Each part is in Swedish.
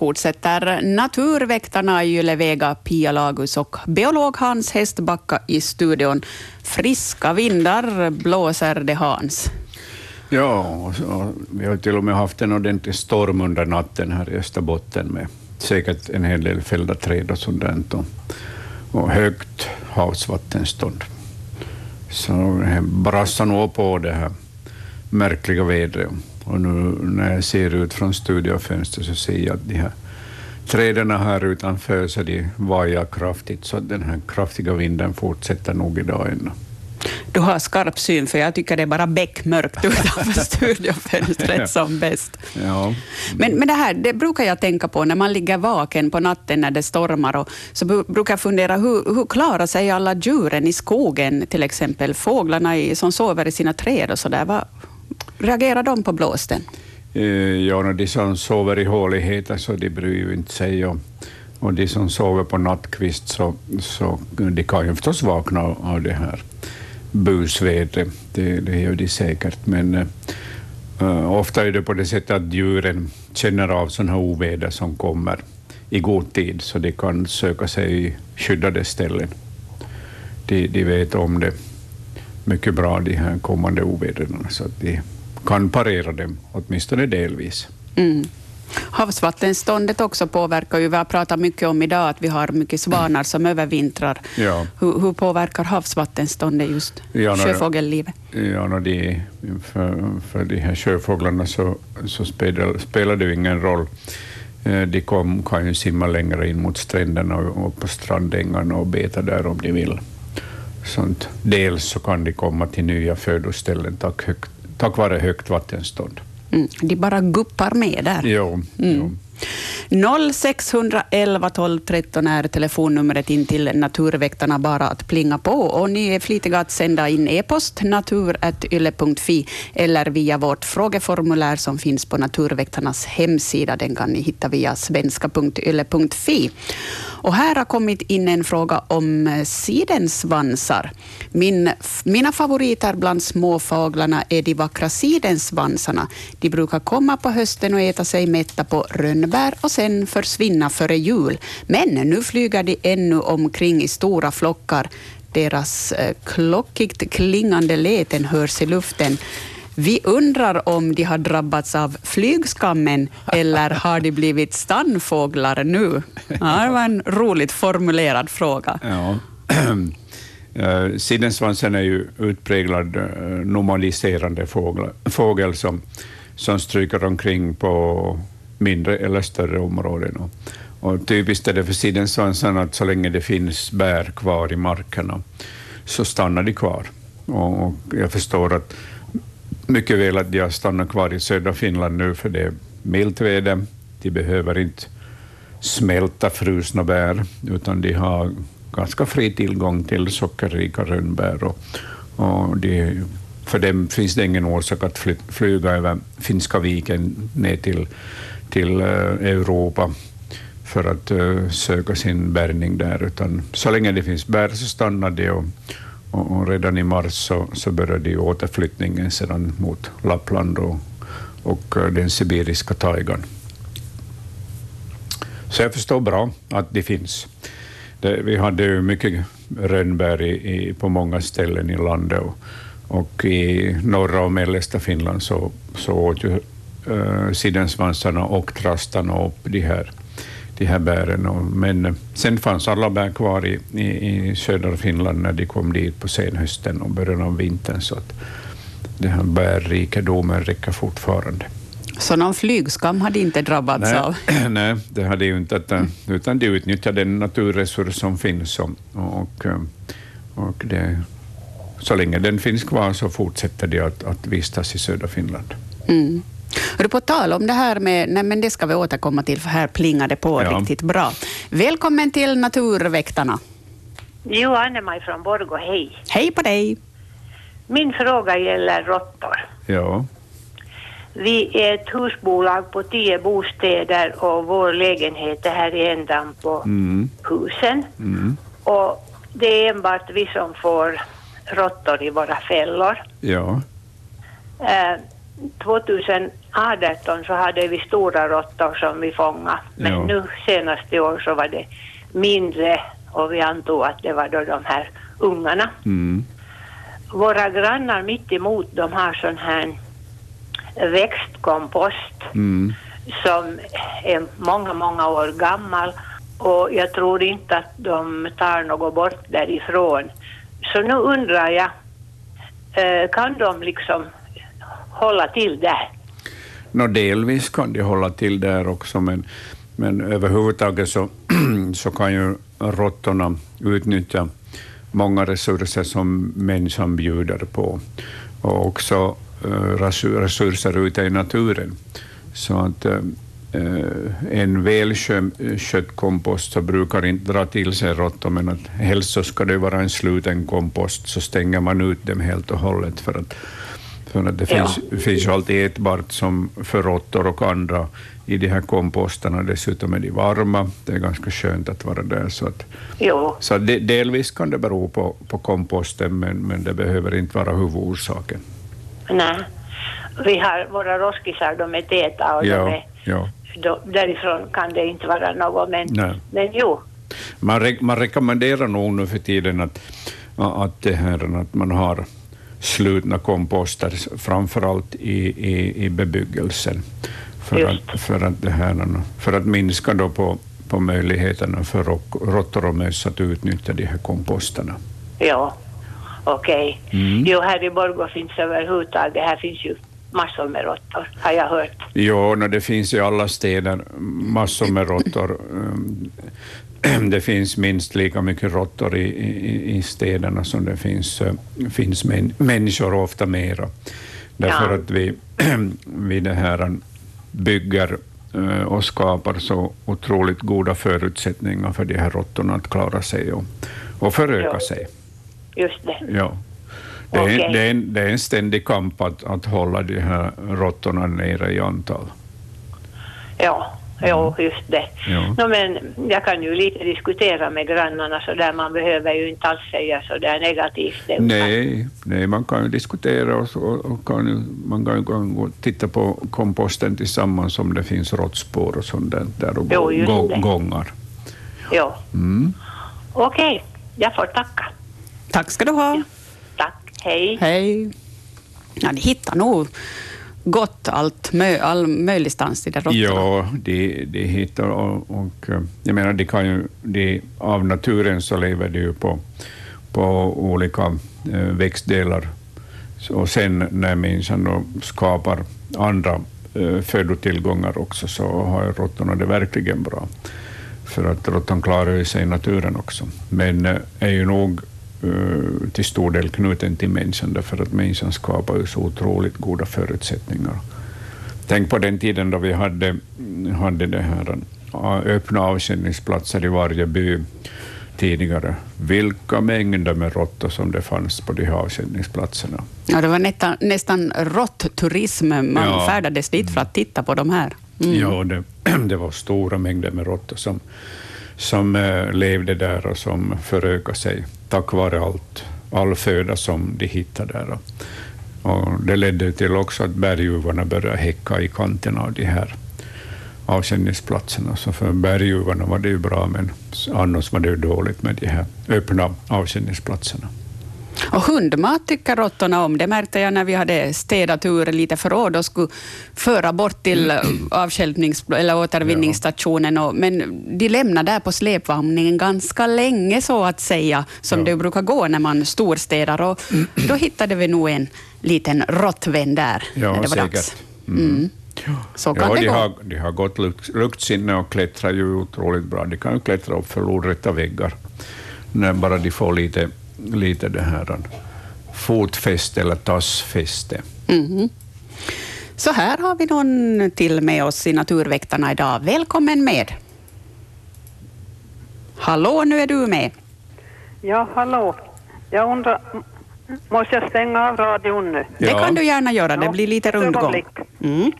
Fortsätter Naturväktarna i Ylevega, Pia Lagus och biolog Hans Hästbacka i studion. Friska vindar blåser det Hans. Ja, vi har till och med haft en ordentlig storm under natten här i Österbotten med säkert en hel del fällda träd och sådant och, och högt havsvattenstånd. Så det brassar nog på det här märkliga vädret. Och nu när jag ser ut från studiofönstret så ser jag att de här träden här utanför så de vajar kraftigt, så den här kraftiga vinden fortsätter nog idag ännu. Du har skarp syn, för jag tycker det är bara beckmörkt utanför studiofönstret som bäst. Ja. Men, men det här det brukar jag tänka på när man ligger vaken på natten när det stormar. Och, så brukar jag fundera, hur, hur klarar sig alla djuren i skogen, till exempel fåglarna i, som sover i sina träd och så där. Vad reagerar de på blåsten? Eh, ja, de som sover i håligheter så alltså, de bryr ju inte sig. Och, och de som sover på nattkvist så, så de kan ju förstås vakna av det här busvädret, det, det gör de säkert, men uh, ofta är det på det sättet att djuren känner av sådana här oväder som kommer i god tid, så de kan söka sig i skyddade ställen. De, de vet om det mycket bra, de här kommande ovädren, så att de kan parera dem, åtminstone delvis. Mm. Havsvattenståndet också påverkar ju. Vi har pratat mycket om idag att vi har mycket svanar som övervintrar. Ja. Hur, hur påverkar havsvattenståndet just ja, sjöfågellivet? Ja, no, de, för, för de här sjöfåglarna så, så spelar, spelar det ju ingen roll. Eh, de kom, kan ju simma längre in mot stränderna och, och på strandängarna och beta där om de vill. Sånt. Dels så kan de komma till nya födoställen tack, högt, tack vare högt vattenstånd. Mm, de bara guppar med där. Jo, mm. jo. 0611 12 13 är telefonnumret in till Naturväktarna bara att plinga på. Och ni är flitiga att sända in e-post natur.yle.fi eller via vårt frågeformulär som finns på Naturväktarnas hemsida. Den kan ni hitta via svenska.yle.fi. Och här har kommit in en fråga om eh, sidensvansar. Min, mina favoriter bland småfåglarna är de vackra sidensvansarna. De brukar komma på hösten och äta sig mätta på rönnbär och sen försvinna före jul. Men nu flyger de ännu omkring i stora flockar. Deras eh, klockigt klingande läten hörs i luften. Vi undrar om de har drabbats av flygskammen eller har de blivit stannfåglar nu? Ja, det var en roligt formulerad fråga. Ja. Eh, uh, Sidensvansen är ju utpräglad eh, uh, nomadiserande fågel, fågel som, som stryker omkring på mindre eller större områden. Och, och typiskt är det för sidensvansen att så länge det finns bär kvar i markerna så stannar de kvar. Och, och jag förstår att mycket väl att de har stannat kvar i södra Finland nu, för det är milt väder. De behöver inte smälta frusna bär, utan de har ganska fri tillgång till sockerrika rönnbär. Och, och de, för dem finns det ingen orsak att fly, flyga över Finska viken ner till, till eh, Europa för att eh, söka sin bärgning där, utan så länge det finns bär så stannar de och, och, och redan i mars så, så började återflyttningen sedan mot Lappland och, och eh, den sibiriska taigan. Så jag förstår bra att de finns. Det, vi hade ju mycket rönnbär i, i, på många ställen i landet och, och i norra och mellersta Finland så, så åt ju äh, sidensvansarna och trastarna upp de här de här bären. Men sen fanns alla bär kvar i, i, i södra Finland när de kom dit på senhösten och början av vintern, så att den här bärrikedomen räcker fortfarande. Så någon flygskam hade inte drabbats nej, av? Nej, det hade ju inte, att, utan de utnyttjar den naturresurs som finns och, och, och det, så länge den finns kvar så fortsätter de att, att vistas i södra Finland. Mm. Hör på tal om det här med, nej men det ska vi återkomma till, för här plingar det på ja. riktigt bra. Välkommen till Naturväktarna. Jo, Anne-Maj från Borgå, hej. Hej på dig. Min fråga gäller råttor. Ja. Vi är ett husbolag på tio bostäder och vår lägenhet är här i ändan på mm. husen. Mm. Och det är enbart vi som får råttor i våra fällor. Ja. Uh, 2018 så hade vi stora råttor som vi fångade, men Ja. nu senaste år så var det mindre och vi antog att det var då de här ungarna. Mm. Våra grannar mitt emot de har sån här växtkompost Mm. som är många, många år gammal och jag tror inte att de tar något bort därifrån. Så nu undrar jag, eh, kan de liksom hålla till där? Nå, delvis kan de hålla till där också, men, men överhuvudtaget så, så kan ju råttorna utnyttja många resurser som människan bjuder på, och också eh, resurser ute i naturen. Så att eh, eh en välskött eh, kompost så brukar inte dra till sig råttor, men att helst så ska det vara en sluten kompost, så stänger man ut dem helt och hållet för att för det Ja. finns, finns ju alltid ätbart som för råttor och andra i de här komposterna. Dessutom är de varma. Det är ganska skönt att vara där. Så, att, Jo, så de, delvis kan det bero på, på komposten, men, men det behöver inte vara huvudorsaken. nej. Vi har våra roskisar, de är täta och de Ja, är, ja. de, därifrån kan det inte vara något, men, Nej. men jo, Man, re, man rekommenderar nog nu för tiden att, att, det här, att man har slutna komposter, framförallt i, i, i bebyggelsen, för att, för, att det här, för att minska då på, på möjligheterna för råttor och möss att utnyttja de här komposterna. Ja, okej. Mm. Jo, här i Borgå finns överhuvudtaget, här finns ju massor med råttor, har jag hört. Jo, no, det finns i alla städer massor med råttor. Um, Det finns minst lika mycket råttor i, i, i städerna som det finns, eh, finns män, människor, och ofta mera. Därför Ja. att vi, vi det här bygger eh, och skapar så otroligt goda förutsättningar för de här råttorna att klara sig och, och föröka Ja. sig. Just det. Ja. Det är, det, är en, det är en ständig kamp att, att hålla de här råttorna nere i antal. Ja, jo, just det. Ja. No, men jag kan ju lite diskutera med grannarna så där man behöver ju inte alls säga så där negativt. utan- Nej, nej, man kan ju diskutera och, så, och kan ju, man kan ju kan gå och titta på komposten tillsammans om det finns råttspår och sånt där, där och Jo, gå, gå, det. gångar. Jo. Mm. Okej, jag får tacka. Tack ska du ha. Tack, hej. Hej. Ja, ni hittar nog gott allt, mö, all möjligstans i de råttorna. Ja, de, de hittar och, och eh, jag menar, de kan ju, de, av naturen så lever de ju på, på olika eh, växtdelar. Och sen när människan då skapar andra eh, födotillgångar också så har råttorna det verkligen bra. För att råttan klarar sig i naturen också. Men är ju nog till stor del knuten till människan därför att människan skapar ju så otroligt goda förutsättningar. Tänk på den tiden då vi hade, hade det här, äh, öppna avkänningsplatser i varje by tidigare. Vilka mängder med råttor som det fanns på de här avkänningsplatserna. Ja, det var nästan, nästan råtturism. Man Ja. färdades dit för att titta på de här. Mm. Ja, det, det var stora mängder med råttor som, som eh, levde där och som förökade sig tack vare allt, all föda som de hittade där. Och, det ledde till också att berguvarna började häcka i kanterna av de här avkänningsplatserna. Så för berguvarna var det ju bra, men annars var det ju dåligt med de här öppna avkänningsplatserna. Och hundmat tycker råttorna om. Det märkte jag när vi hade städat ur lite förråd och skulle föra bort till avstjälpnings eller återvinningsstationen. Och, men de lämnade där på släpvagnen ganska länge, så att säga, som Ja. det brukar gå när man storstädar. Och då hittade vi nog en liten råttvän där Ja, när det var säkert. dags. Mm. Så kan Ja, det de gå. har, de har gott lukt, luktsinne och klättrar ju otroligt bra. De kan ju klättra upp för lodrätta väggar när bara de får lite, lite det här fotfäste eller tassfäste. Mhm. Så här har vi någon till med oss i Naturväktarna idag. Välkommen med. Hallå, nu är du med. Ja, hallå. Jag undrar, måste jag stänga av radion nu? Det Ja. kan du gärna göra, det blir lite rundgång. Mm.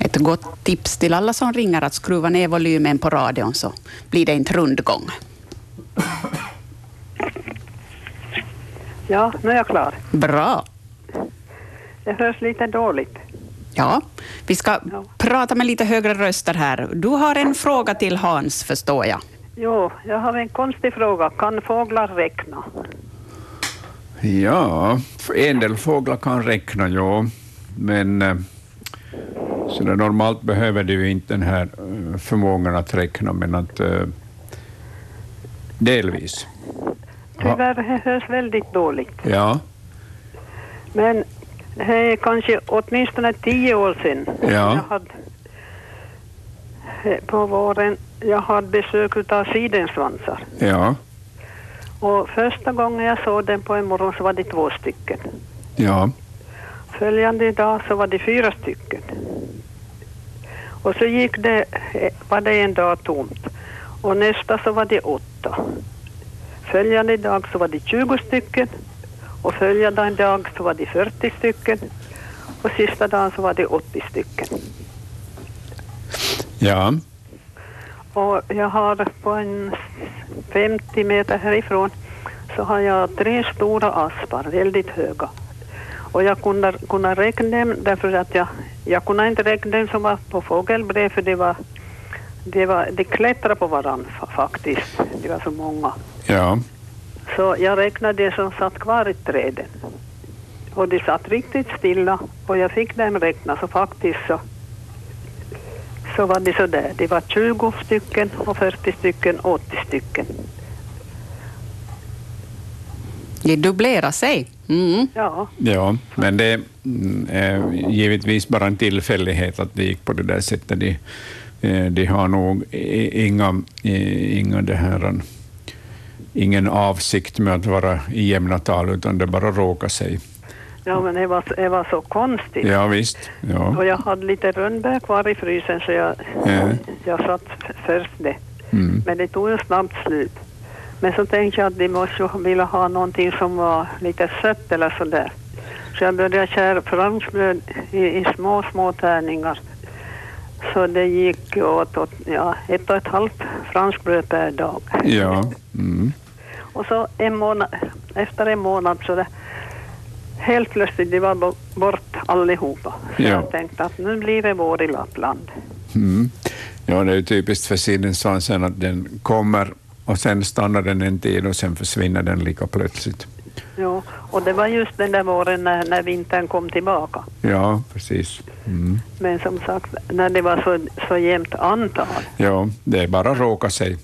Ett gott tips till alla som ringer att skruva ner volymen på radion så blir det inte rundgång. Ja, nu är jag klar. Bra. Det hörs lite dåligt. Ja, vi ska Ja. prata med lite högre röster här. Du har en fråga till Hans, förstår jag. Jo, jag har en konstig fråga. Kan fåglar räkna? Ja, en del fåglar kan räkna, ja, men eh, så det normalt behöver de ju inte den här eh, förmågan att räkna, men att eh, delvis. Tyvärr, det hörs väldigt dåligt. Ja, Men det är kanske åtminstone tio år sedan. Ja. Jag hade, eh, på våren, jag hade besök av sidensvansar. ja, Och första gången jag såg den på en morgon så var det två stycken. ja, Följande dag så var det fyra stycken. Och så gick det, var det en dag tomt. Och nästa så var det åtta. Följande dag så var det 20 stycken. Och följande dag så var det 40 stycken. Och sista dagen så var det 80 stycken. ja, Och jag har på en 50 meter härifrån så har jag tre stora aspar, väldigt höga. Och jag kunde, kunde räkna dem därför att jag, jag kunde inte räkna dem som var på fågelbrev för det var, det var, de klättrade på varandra fa- faktiskt. Det var så många. ja, Så jag räknade det som satt kvar i träden. Och de satt riktigt stilla och jag fick dem räkna så faktiskt så, så var det så där. Det var 20 stycken och 40 stycken, 80 stycken. Det dubblerar sig. Mm. Ja, ja, men det mm, är givetvis bara en tillfällighet att det gick på det där sättet. De, eh, de har nog inga, inga det här, ingen avsikt med att vara i jämna tal, utan det bara råkar sig. ja men det var, det var så konstigt. Ja, visst. Och Ja. jag hade lite rönnbär kvar i frysen så jag, Ja. jag satt först det. Mm. Men det tog ju snabbt slut. Men så tänkte jag att de måste vilja ha någonting som var lite sött eller sådär. Så jag började skära franskbröd i, i små, små tärningar. Så det gick åt, åt ja, ett och ett halvt franskbröd per dag. Ja. Mm. Och så en månad, efter en månad så det, helt plötsligt det var bo- bort allihopa. Så Ja. jag tänkte att nu blir det vår i Lappland. Mm. Ja, det är typiskt för sidensvansen att den kommer och sen stannar den en tid och sen försvinner den lika plötsligt. Ja, och det var just den där våren när, när vintern kom tillbaka. Ja, precis. Mm. Men som sagt, när det var så, så jämnt antal. Ja, det är bara råka sig.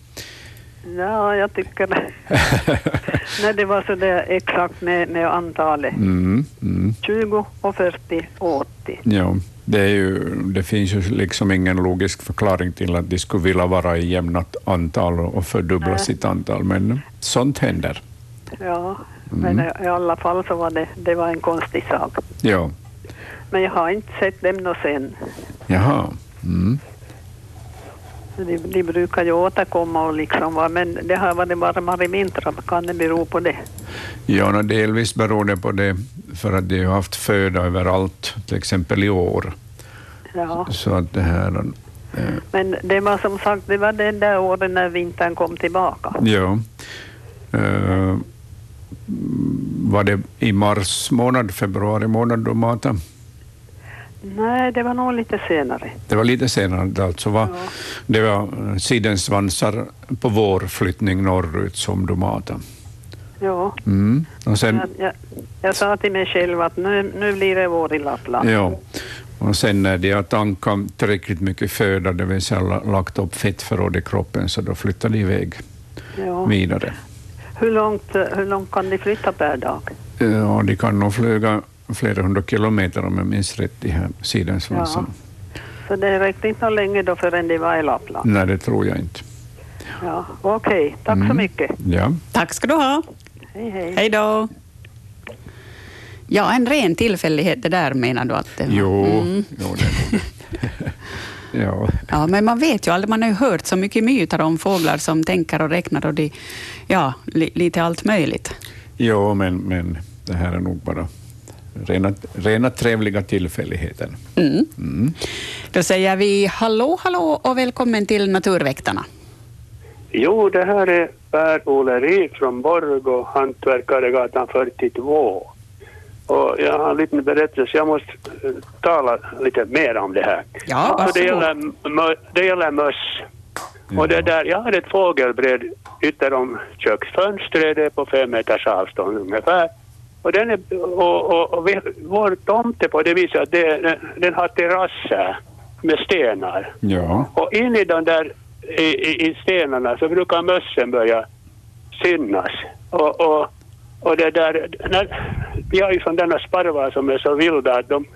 Ja, jag tycker det. när det var så där exakt med, med antalet. Mm. Mm. 20 och 40 och 80. Ja, det, är ju, det finns ju liksom ingen logisk förklaring till att de skulle vilja vara i jämnat antal och fördubbla Nej. sitt antal, men sånt händer. Ja, men i, alla fall så var det, det var en konstig sak. Ja, Men jag har inte sett dem nå sen. jaha. Mm. De, de brukar ju återkomma och liksom vara, men det har varit varmare vintrar, kan det bero på det? Ja, no, delvis beror det på det, för att de har haft föda överallt, till exempel i år. Ja, Så att det här... eh, men det var som sagt, det var den där åren när vintern kom tillbaka. Ja. Eh, var det i mars månad, februari månad du matade? Nej, det var nog lite senare. Det var lite senare det alltså. Var, Ja. Det var sidensvansar på vårflyttning norrut som du matade. Ja, Mm. Och sen, jag, jag, jag sa till mig själv att nu, nu blir det vår i Lappland. ja. och sen när de har tankat tillräckligt mycket föda, det vill säga la- lagt upp fettförråd i kroppen, så då flyttar de iväg Ja. vidare. Hur, långt, hur långt kan de flytta per dag? Ja, de kan nog flyga flera hundra kilometer om jag minns rätt, de här sidensvansarna. Så det räckte inte länge då förrän de var i Lappland? Nej, det tror jag inte. Ja, okej. Tack så Mm. mycket. Ja. Tack ska du ha. Hej, hej. Hej då. Ja, en ren tillfällighet det där menar du att det var? Jo, Mm. jo det ja. Ja, men man vet ju aldrig, man har ju hört så mycket myter om fåglar som tänker och räknar och de, ja, li, lite allt möjligt. jo men, men det här är nog bara rena, rena trevliga tillfälligheter. Mm. Mm. Då säger vi hallå, hallå och välkommen till Naturväktarna. Jo, det här är Per-Olle Rik från Borgå, Hantverkaregatan 42. Och jag har en liten berättelse, jag måste eh, tala lite mer om det här. Ja, Alltså, det, gäller, det gäller möss. Och det där, jag har ett fågelbred ytterom köksfönstret, det är på fem meters avstånd ungefär. Och, den är, och, och, och vi, vår tomt är på det viset att det, den, den har terrasser med stenar. Ja. Och in i de där i, i, i stenarna så brukar mössen börja synas. Och, och, och det där, när, vi har ju sådana sparvar som är så vilda att de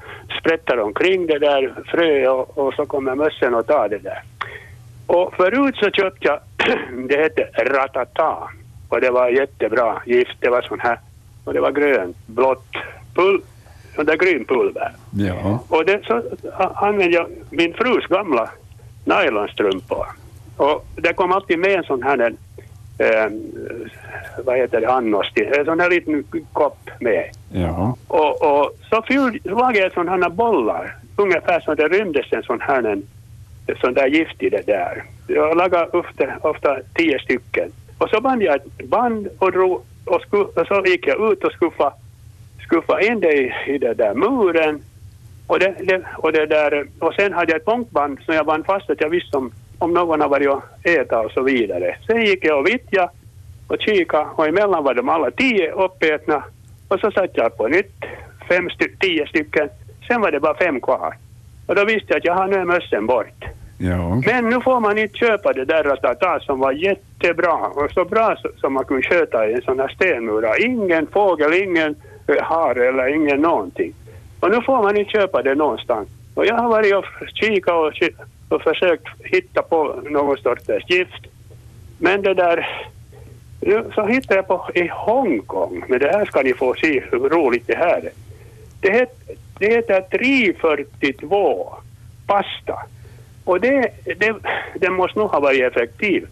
sprättar omkring det där frö och, och så kommer mössen och tar det där. Och förut så köpte jag, det hette Ratata och det var jättebra gift, det var sån här, och det var grönt, blått, pul, sån där grön pulver. Ja. Och det, så använde jag min frus gamla nylonstrumpor. Och det kom alltid med en sån här, eh, vad heter det, annost, en sån här liten kopp med. Ja. Och, och så lagade jag sådana här bollar, ungefär som det rymdes en sån här en, sån där gift i det där. Jag lagade ofta, ofta tio stycken. Och så band jag ett band och, drog, och, sku, och så gick jag ut och skuffa, skuffa in det i, i det där muren. Och, det, det, och, det där, och sen hade jag ett långband som jag band fast att jag visste om, om någon har varit och äta och så vidare. Sen gick jag och vittjade och kika och emellan var de alla tio uppätna och så satte jag på nytt fem sty- tio stycken. Sen var det bara fem kvar. Och då visste jag att jag har nu mössen bort. Ja. Men nu får man inte köpa det där ratata som var jättebra och så bra som man kunde sköta i en sån här stenmura. Ingen fågel, ingen eh, hare eller ingen någonting. Och nu får man inte köpa det någonstans. Och jag har varit och kikat och, och försökt hitta på någon sorts gift. Men det där, så hittade jag på i Hongkong, men det här ska ni få se hur roligt det här är. Det heter, det heter 342 pasta. Och det, det, det måste nog ha varit effektiv.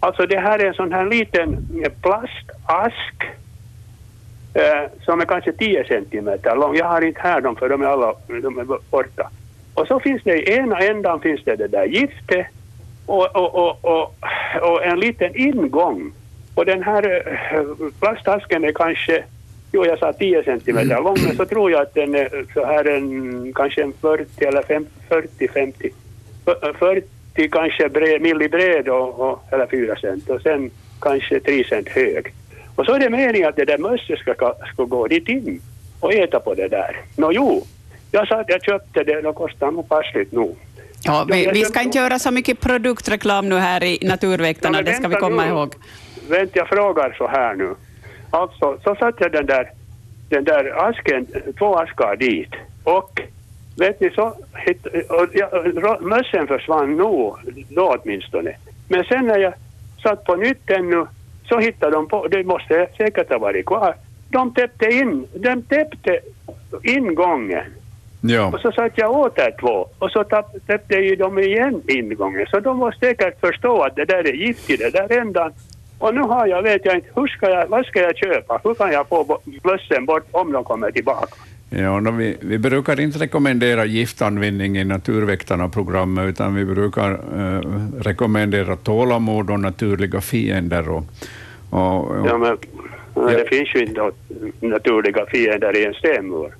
Alltså det här är en sån här liten plastask eh, som är kanske 10 centimeter lång. Jag har inte här dem för de är alla de är borta. Och så finns det i ena ändan finns det det där giftet och, och, och, och, och en liten ingång. Och den här eh, plastasken är kanske, jo jag sa 10 centimeter lång, men så tror jag att den är så här en, kanske en 40 eller 40, 50, 40 kanske bred, milli bred och, och, eller 4 cent och sen kanske 3 cent hög. Och så är det meningen att det där mösset ska, ska gå dit in och äta på det där. Nå jo, jag sa att jag köpte det, det kostar nog passligt nog. Ja, vi, jag vi ska inte göra så mycket produktreklam nu här i Naturväktarna, Ja, det ska vi komma nu. ihåg. Vänta, jag frågar så här nu. Alltså, så satte jag den där, den där asken, två askar dit. Och vet ni, så och, ja, rå- mössen försvann nog, då åtminstone. Men sen när jag satt på nytt ännu så hittade de på, det måste säkert ha varit kvar. De täppte in, de täppte ingången. Ja. Och så satt jag åter två och så tapp- täppte ju de igen ingången. Så de måste säkert förstå att det där är gift i det där ändan. Och nu har jag, vet jag inte, hur ska jag, vad ska jag köpa? Hur kan jag få mössen bort om de kommer tillbaka? Ja, no, vi, vi brukar inte rekommendera giftanvändning i Naturväktarna-programmet, utan vi brukar eh, rekommendera tålamod och naturliga fiender. Och, och, och, Ja, men, men Ja. det finns ju inte naturliga fiender i en stenmur.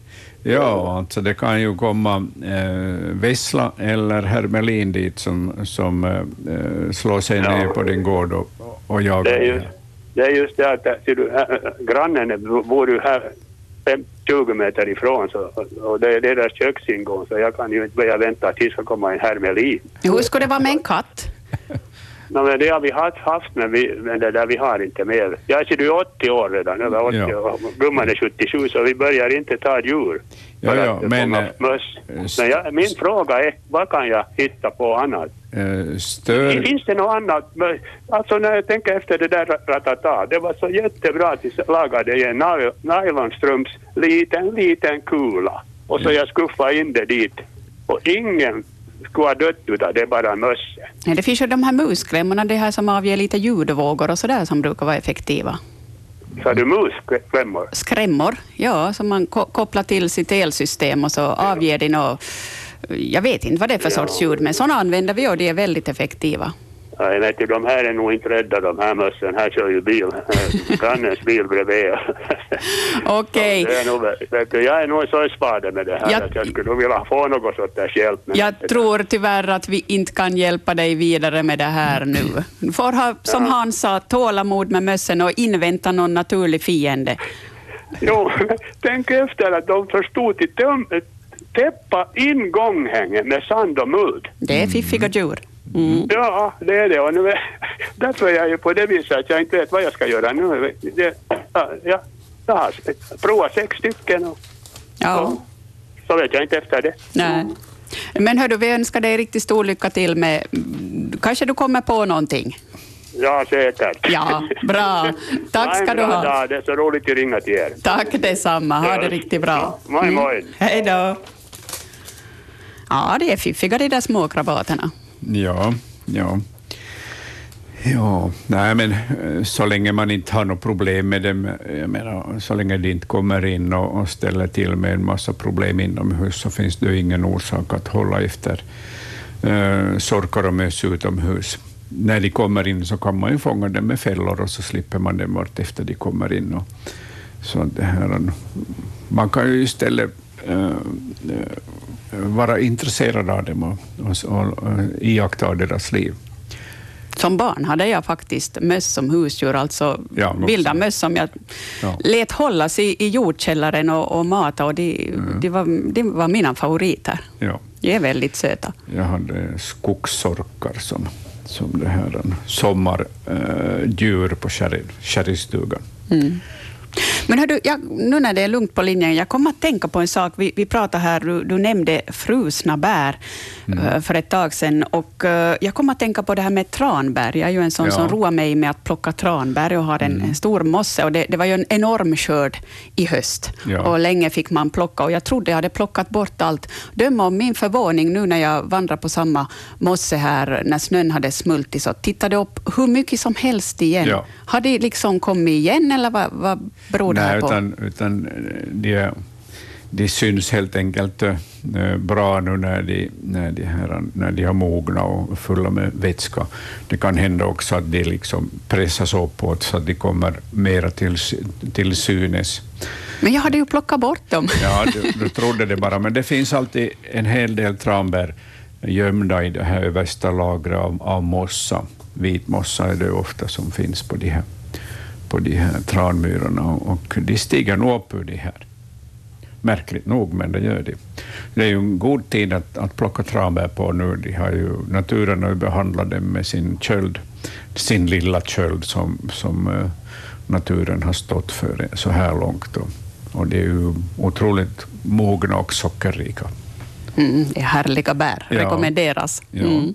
Ja, alltså det kan ju komma eh, vessla eller hermelin dit som, som eh, eh, slår sig Ja. ner på din gård och, och jagar. Det är, ju, dig. det är just det att ser du, här, grannen bor ju här fem- 20 meter ifrån så, och det är deras köksingång så jag kan ju inte börja vänta tills det kommer en hermelin. Hur skulle det vara med en katt? No, men det har vi haft, haft men, vi, men det där vi har inte mer. Jag är ju 80 år redan, över 80 Ja. och gumman är 77 så vi börjar inte ta djur. Ja, ja, men, eh, Men jag, min fråga är, vad kan jag hitta på annat? Eh, stör, Finns det något annat? Alltså när jag tänker efter det där ratata, det var så jättebra att vi lagade i en ny- nylonstrumps liten, liten kula. Och så jag skuffade in det dit. Och ingen skulle ha dött utav det, bara mössen. Ja, det finns ju de här musklämmorna, det här som avger lite ljudvågor och sådär som brukar vara effektiva. Sa du musklämmor? Skrämmor, ja, som man ko- kopplar till sitt elsystem och så avger de något, jag vet inte vad det är för sorts ljud, men sådana använder vi och de är väldigt effektiva. Ja, jag vet ju, de här är nog inte rädda de här mössen. Här kör ju bil, grannens bil bredvid. Okej. Det vet du, jag är nog så spade med det här Jag- att jag skulle vilja få något sorts hjälp. men- Jag tror tyvärr att vi inte kan hjälpa dig vidare med det här nu. Du får ha, som Hans sa, tålamod med mössen och invänta någon naturlig fiende. Jo, tänk efter att de förstod att de täppa in gånghängen med sand och muld. Det är fiffiga djur. Mm. Ja, det är det. Och nu är, därför är jag ju på det viset att jag inte vet vad jag ska göra nu. Det, ja, ja, jag har provat sex stycken och Ja. så vet jag inte efter det. Nej. Men hördu, vi önskar dig riktigt stor lycka till med... Kanske du kommer på någonting? Ja, säkert. Ja, bra. Tack ska du ha. Ja, det är så roligt att ringa till er. Tack detsamma. Ha det riktigt bra. Moi, moi. Hej då. Ja, det är fiffiga de där små krabaterna. Ja, ja. Ja, nej men eh, så länge man inte har något problem med dem, jag menar, så länge de inte kommer in och, och ställer till med en massa problem inomhus, så finns det ingen orsak att hålla efter eh, sorkar och möss utomhus. När de kommer in så kan man ju fånga dem med fällor och så slipper man dem vart efter de kommer in. Och, så det här, man kan ju istället vara intresserad av dem och, och, och, och iaktta deras liv. Som barn hade jag faktiskt möss som husdjur, alltså Ja, vilda möss som jag Ja. lät hållas i, i jordkällaren och, och mata. Och de, Mm. de, var, de var mina favoriter. Ja, De är väldigt söta. jag hade skogssorkar som, som det här en sommardjur på sherry- sherrystugan. Men hördu, jag, nu när det är lugnt på linjen, jag kommer att tänka på en sak. Vi, vi pratade här, du, du nämnde frusna bär Mm. eh, för ett tag sedan. Och, eh, jag kommer att tänka på det här med tranbär. Jag är ju en sån Ja. som roar mig med att plocka tranbär och har en, en stor mosse. Och det, det var ju en enorm skörd i höst. Ja. Och länge fick man plocka. Och jag trodde jag hade plockat bort allt. Döm om min förvåning nu när jag vandrar på samma mosse här när snön hade smultit. Så tittade upp hur mycket som helst igen. Ja. Har de liksom kommit igen eller vad, vad beror det här Nej, på? utan, utan eh, de, de syns helt enkelt eh, bra nu när de, när, de här, när de har mognat och fulla med vätska. Det kan hända också att de liksom pressas uppåt så att de kommer mera till, till synes. Men jag hade ju plockat bort dem. Ja, du, du trodde det bara, men det finns alltid en hel del tranbär gömda i det här översta lagret av, av mossa. Vitmossa är det ofta som finns på de här, på de här tranmyrorna och, de stiger nog upp ur de här. Märkligt nog, men det gör de. Det är ju en god tid att, att plocka tranbär på nu. De har ju, naturen har ju behandlat dem med sin köld, sin lilla köld som, som eh, naturen har stått för så här långt. Och, och det är ju otroligt mogna och sockerrika. Mm, det är härliga bär. Ja. Rekommenderas. Ja. Mm.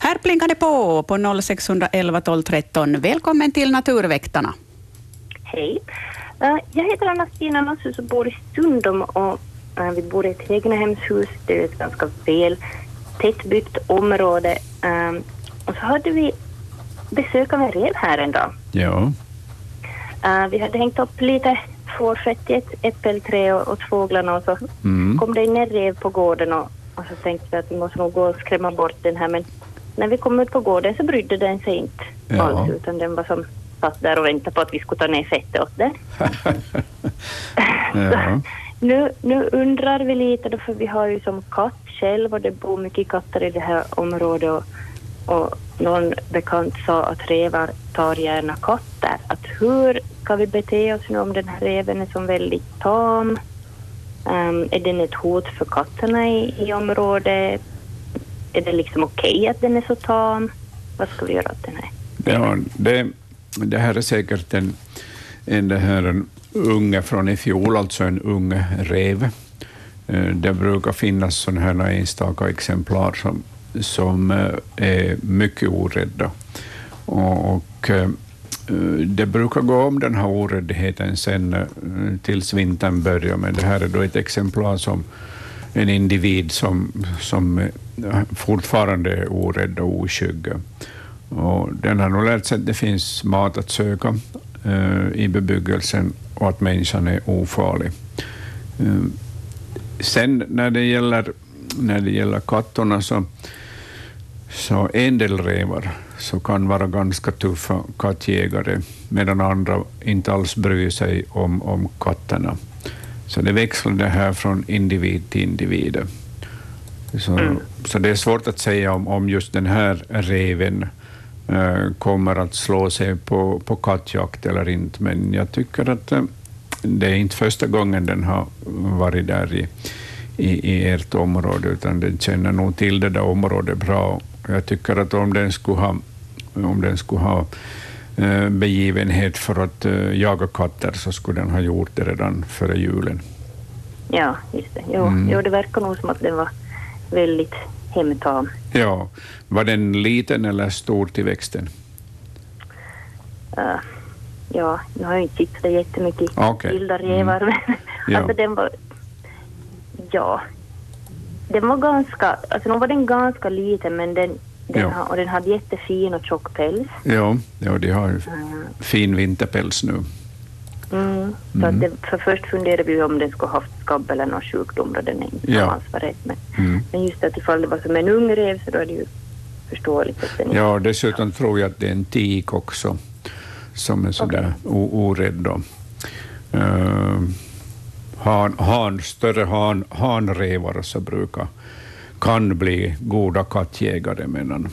Här plingar det på på 0611 12 13. Välkommen till Naturväktarna. Hej. Eh, Jag heter Anna-Stina Nassus och bor i Stundom och eh, vi bor i ett egnahemshus. Det är ett ganska väl tättbyggt område. Eh, Och så hade vi besök av en rev här en dag. Ja, Eh, Vi hade hängt upp lite fårfett i ett äppelträd och, och fåglarna och så Mm. kom det in en rev på gården och, och så tänkte vi att vi måste nog gå och skrämma bort den här men när vi kom ut på gården så brydde den sig inte Ja. alls utan den var som satt där och väntade på att vi skulle ta ner fettet åt den. ja. Nu, nu undrar vi lite då, för vi har ju som katt själv och det bor mycket katter i det här området och, och någon bekant sa att revar tar gärna katter. Att hur ska vi bete oss nu om den här reven är som väldigt tam? Um, är den ett hot för katterna i, i området? Är det liksom okej att den är så tam? Vad ska vi göra åt den här? Ja, det, det här är säkert en, en, det här, en unge från i fjol, alltså en ung rev. Eh, det brukar finnas sådana här enstaka exemplar som, som eh, är mycket orädda. Och, och eh, det brukar gå om den här oräddheten sen eh, tills vintern börjar, men det här är då ett exemplar som en individ som, som fortfarande är orädd och oskygg. Och den har nog lärt sig att det finns mat att söka eh, i bebyggelsen och att människan är ofarlig. Eh, sen när det gäller, när det gäller katterna så, så en del revar så kan vara ganska tuffa kattjägare, medan andra inte alls bryr sig om, om katterna. Så det växlar det här från individ till individ. Så, mm. så det är svårt att säga om, om just den här reven äh, kommer att slå sig på, på kattjakt eller inte, men jag tycker att äh, det är inte första gången den har varit där i, i, i ert område, utan den känner nog till det där området bra. Jag tycker att om den skulle ha, om den skulle ha äh, begivenhet för att jaga katter så skulle den ha gjort det redan före julen. Ja, just det. Jo, mm. jo, det verkar nog som att den var väldigt hemtam. Ja. Var den liten eller stor till växten? Uh, ja, nu har jag inte tittat jättemycket okay. vilda revar, mm. men ja. alltså den var... Ja. Den var ganska... Alltså nu var den ganska liten, men den, den, ja. ha, och den hade jättefin och tjock päls. Ja, ja de har uh, fin vinterpäls nu. Mm. Så mm. det, för först funderade vi om den skulle haft skabb eller någon sjukdom, och den inte ja. alls var rätt. Men, mm. men just att ifall det var som en ung rev så då är det ju förståeligt att den Ja, dessutom ja. tror jag att det är en tik också som är sådär okay. orädd. Då. Uh, han, han, större han, hanrevar så brukar, kan bli goda kattjägare medan,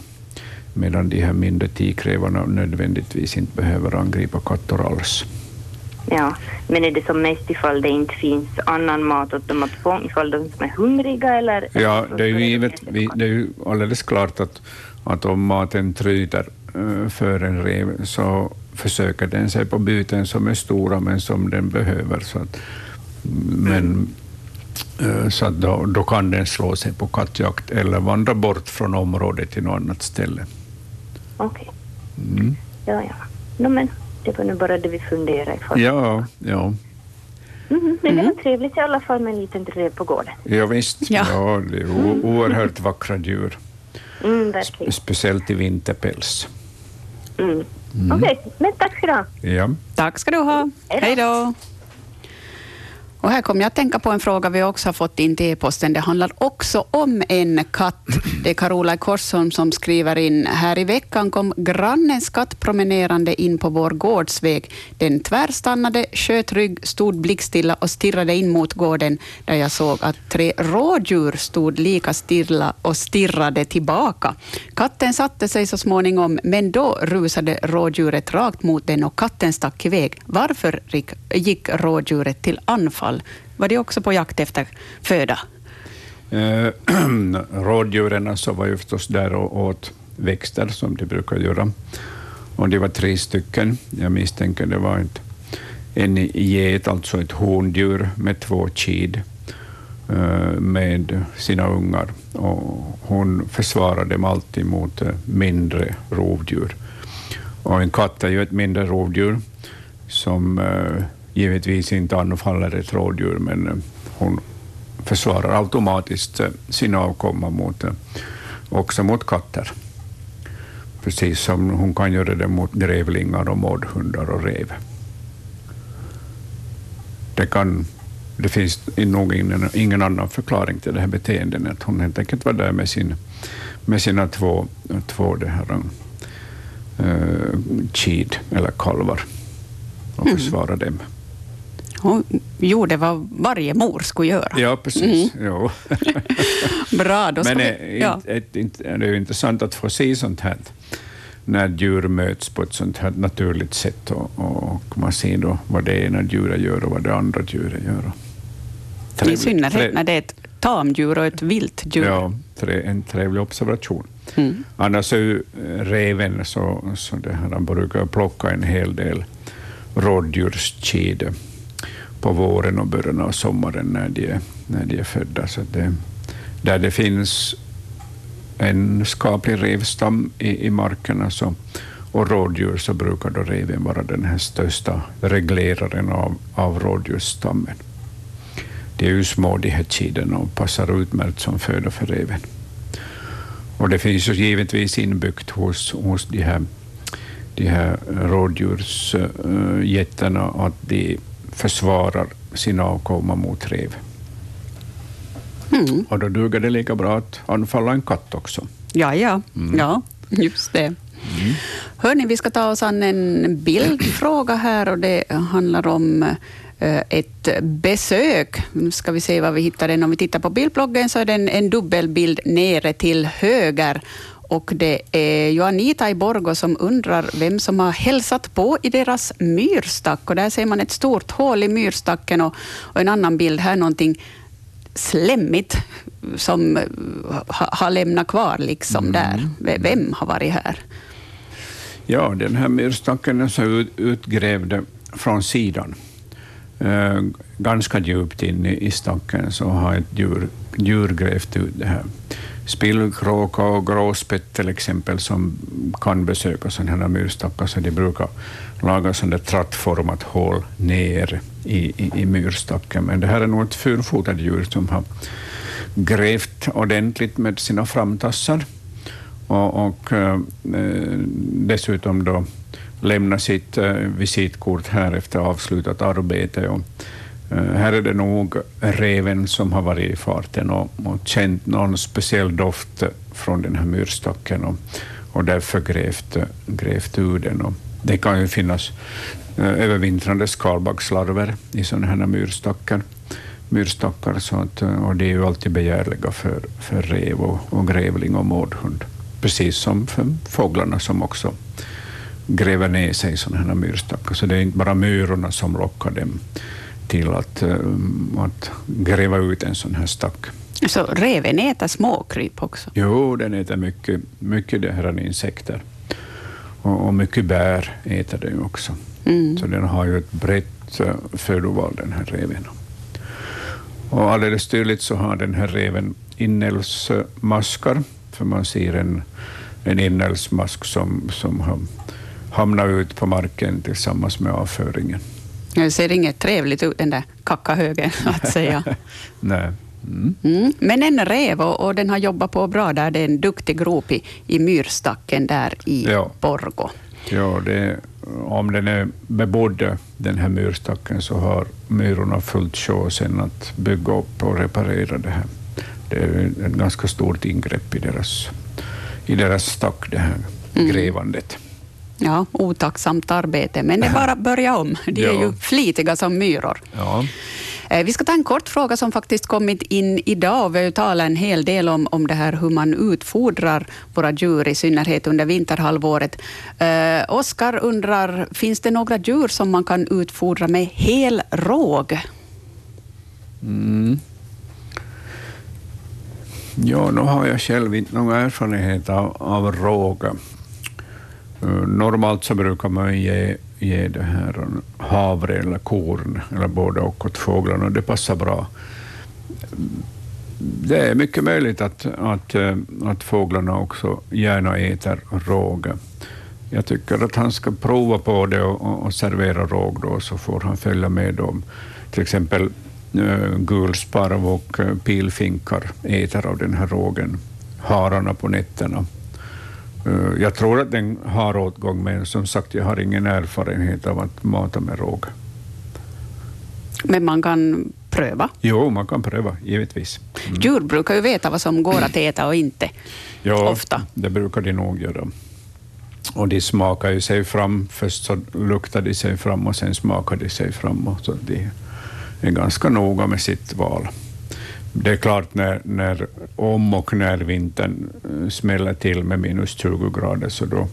medan de här mindre tikrevarna nödvändigtvis inte behöver angripa katter alls. Ja, men är det som mest ifall det inte finns annan mat åt dem att få, ifall de som är hungriga eller? Ja, det är ju, givet, det är ju alldeles klart att, att om maten tryter uh, för en rev så försöker den sig på byten som är stora men som den behöver. Så att, men uh, så att då, då kan den slå sig på kattjakt eller vandra bort från området till något annat ställe. Okej. Okay. Mm. Ja, ja. No, men det var nu bara det vi funderade på. Ja, ja. Mm, men det var trevligt i alla fall med en liten rev på gården. Ja, visst. Ja. ja det är oerhört vackra djur. Mm, verkligen. Speciellt i vinterpäls. Mm. Mm. Okej, okay, men tack ska du ha. Ja. Tack ska du ha. Hej då. Och här kommer jag att tänka på en fråga vi också har fått in till e-posten. Det handlar också om en katt. Det är Carola Korsholm som skriver in. Här i veckan kom grannens katt promenerande in på vår gårdsväg. Den tvärstannade, sköt rygg, stod blickstilla och stirrade in mot gården, där jag såg att tre rådjur stod lika stilla och stirrade tillbaka. Katten satte sig så småningom, men då rusade rådjuret rakt mot den och katten stack iväg. Varför gick rådjuret till anfall? Fall. Var de också på jakt efter föda? Eh, rådjuren alltså var ju förstås där och åt växter, som de brukar göra. Och det var tre stycken. Jag misstänker det var ett, en get, alltså ett hondjur med två kid eh, med sina ungar. Och hon försvarade dem alltid mot eh, mindre rovdjur. Och en katt är ju ett mindre rovdjur som eh, givetvis inte anfaller ett rådjur, men eh, hon försvarar automatiskt eh, sin avkomma mot, eh, också mot katter. Precis som hon kan göra det mot grävlingar och mårdhundar och rev. Det, kan, det finns nog ingen, ingen annan förklaring till det här beteendet än att hon helt enkelt var där med, sin, med sina två, två det här, uh, kid, eller kalvar, och mm. dem. Hon gjorde vad varje mor skulle göra. Ja, precis. Mm. Bra, då ska Men vi... Ja. Ett, ett, det är intressant att få se sånt här, när djur möts på ett sånt här naturligt sätt och, och man ser då vad det ena djuret gör och vad det andra djuret gör. Trevligt. I synnerhet när det är ett tamdjur och ett vilt djur. Ja, en trevlig observation. Mm. Annars är ju reven så, så det här, han brukar plocka en hel del rådjurskid på våren och början av sommaren när de är, när de är födda. Så det, där det finns en skaplig revstam i, i markerna så, och rådjur så brukar då reven vara den här största regleraren av, av rådjursstammen. De är ju små de här kiden och passar utmärkt som föda för reven. Och det finns ju givetvis inbyggt hos, hos de här, de här rådjursjättarna eh, att de försvarar sin avkomma mot rev. Mm. Och då duger det lika bra att anfalla en katt också. Ja, ja, mm. ja just det. Hörni, vi ska ta oss an en bildfråga här och det handlar om eh, ett besök. Nu ska vi se var vi hittar den. Om vi tittar på bildbloggen så är det en, en dubbelbild nere till höger. Och det är ju Anita i Borgo som undrar vem som har hälsat på i deras myrstack. Och där ser man ett stort hål i myrstacken och, och en annan bild här, någonting slemmigt som ha, har lämnat kvar liksom mm. där. Vem har varit här? Ja, den här myrstacken är så ut, utgrävd från sidan. Uh, ganska djupt in i, i stacken så har ett djur, djur grävt ut det här. Spillkråka och gråspett till exempel som kan besöka sådana här myrstackar, så de brukar laga sådant trattformat hål ner i, i, i myrstacken. Men det här är nog ett fyrfotat djur som har grävt ordentligt med sina framtassar och, och eh, dessutom då lämna sitt eh, visitkort här efter avslutat arbete. Och, Eh, här är det nog reven som har varit i farten och, och känt någon speciell doft från den här myrstacken och, och därför grävt, grävt ur den. Och det kan ju finnas eh, övervintrande skalbaggslarver i sådana här myrstackar myrstockar så att, eh, och det är ju alltid begärliga för, för rev och, och grävling och mårdhund precis som för fåglarna som också gräver ner sig i sådana här myrstackar. Så det är inte bara myrorna som lockar dem till att, eh, att gräva ut en sån här stack. Så reven äter småkryp också? Jo, den äter mycket, mycket det här insekter. Och, och mycket bär äter den också. Mm. Så den har ju ett brett eh, födoval, den här reven. Och alldeles tydligt så har den här reven inälvsmaskar för man ser en, en inälvsmask som, som har hamnat ut på marken tillsammans med avföringen. Det ser inget trevligt ut, den där kackahögen, att säga. Nej. Mm. Mm. Men en rev, och, och, den har jobbat på bra där. Det är en duktig grop i, i myrstacken där i ja. Borgo. Ja, det, om den är bebodd, den här myrstacken, så har myrorna fullt sjå sen att bygga upp och reparera det här det är ett ganska stort ingrepp i deras, i deras stack, det här mm. grävandet. Ja, otacksamt arbete, men det är bara att börja om. De är ju flitiga som myror. Ja. Eh, vi ska ta en kort fråga som faktiskt kommit in idag. Vi har ju talat en hel del om, om det här hur man utfodrar våra djur, i synnerhet under vinterhalvåret. Eh, Oskar undrar, finns det några djur som man kan utfodra med hel råg? Mm. Ja, nu har jag själv inte någon erfarenhet av, av råga. Normalt så brukar man ge, ge det här havre eller korn, eller både och åt fåglarna, och det passar bra. Det är mycket möjligt att, att, eh, att fåglarna också gärna äter råg. Jag tycker att han ska prova på det och, och servera råg, då, så får han följa med dem. Till exempel eh, gulsparv och eh, pilfinkar äter av den här rågen, hararna på nätterna. Eh, jag tror att den har åtgång, men som sagt, jag har ingen erfarenhet av att mata med råg. Men man kan pröva? Jo, man kan pröva, givetvis. Mm. Djur brukar ju veta vad som går att äta och inte. Ja, Ofta. det brukar de nog göra. Och de smakar ju sig fram. Först så luktar de sig fram och sen smakar de sig fram. Och så de är ganska noga med sitt val. Det är klart, när, när, om och när vintern eh, smäller till med minus 20 grader, så då,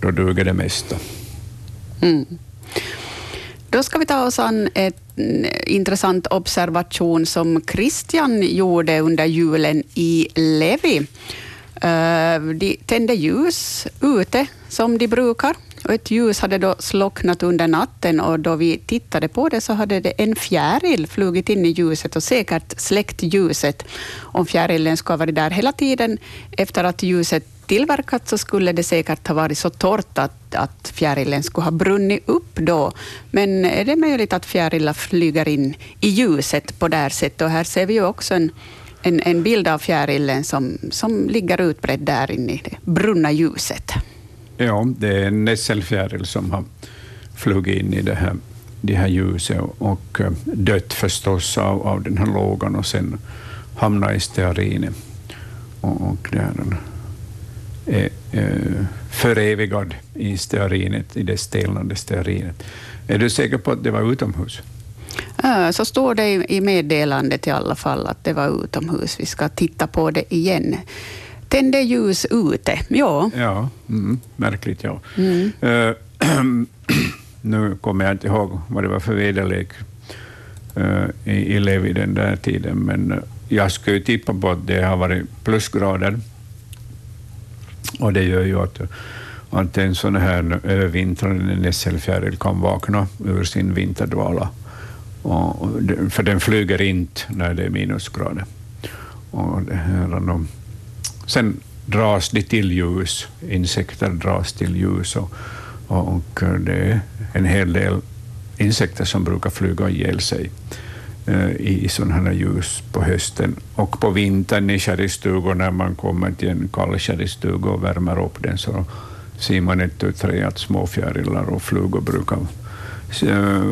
då duger det mesta. Mm. Då ska vi ta oss an en mm, intressant observation som Christian gjorde under julen i Levi. Eh, de tände ljus ute, som de brukar, och ett ljus hade då slocknat under natten och då vi tittade på det så hade det en fjäril flugit in i ljuset och säkert släckt ljuset. Om fjärilen skulle ha varit där hela tiden efter att ljuset tillverkats så skulle det säkert ha varit så torrt att, att fjärilen skulle ha brunnit upp då. Men är det möjligt att fjärilar flyger in i ljuset på det här sättet? Och här ser vi ju också en, en, en bild av fjärilen som, som ligger utbredd där inne i det brunna ljuset. Ja, det är en nässelfjäril som har flugit in i det här, det här ljuset och eh, dött förstås av, av den här lågan och sen hamnat i stearinet. Och, och där är, eh, eh, är förevigad i stearinet, i det stelnande stearinet. Är du säker på att det var utomhus? Så står det i meddelandet i alla fall att det var utomhus. Vi ska titta på det igen. Tände ljus ute, ja. Ja, mm, märkligt ja. Mm. Uh, nu kommer jag inte ihåg vad det var för väderlek uh, i, i Levi den där tiden, men eh, jag skulle tippa på att det har varit plusgrader. Och det gör ju att, att en sån här övervintrande nässelfjäril kan vakna ur sin vinterdvala. Och, för den flyger inte när det är minusgrader. Och det här, sen dras de till ljus, insekter dras till ljus och, och det är en hel del insekter som brukar flyga ihjäl sig eh, i sådana här ljus på hösten. Och på vintern i kärrstugor när man kommer till en kall kärrstuga och värmer upp den, så ser man ett tu tre att småfjärilar och flugor brukar eh,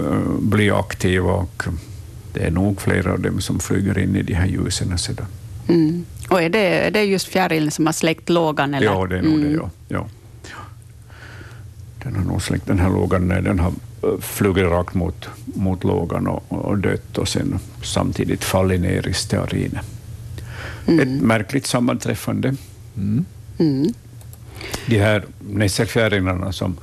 bli aktiva och det är nog flera av dem som flyger in i de här ljusen sedan. Mm. Och är det, är det just fjärilen som har släckt lågan? Eller? Ja, det är nog mm. det. Ja. ja. Den har nog släckt den här lågan när den har eh, flugit rakt mot, mot lågan och, och dött och sen samtidigt fallit ner i stearinet. Mm. Ett märkligt sammanträffande. Mm. Mm. De här nässelfjärilarna som,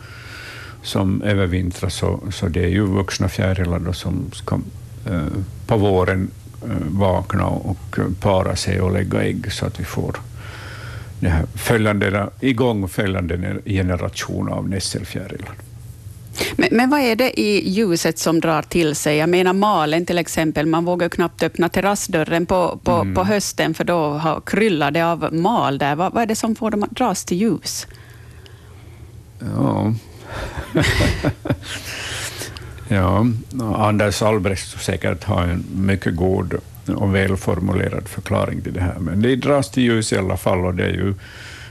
som övervintrar, så, så det är ju vuxna fjärilar som ska, eh, på våren vakna och para sig och lägga ägg så att vi får det här följande, igång följande generation av nässelfjärilar. Men, men, vad är det i ljuset som drar till sig? Jag menar malen till exempel, man vågar knappt öppna terrassdörren på, på, mm. på hösten för då har, kryllar det av mal där. Vad, vad är det som får dem att dras till ljus? Ja... Ja, Anders Albrecht säkert har en mycket god och välformulerad förklaring till det här, men det dras till ljus i alla fall och det är ju,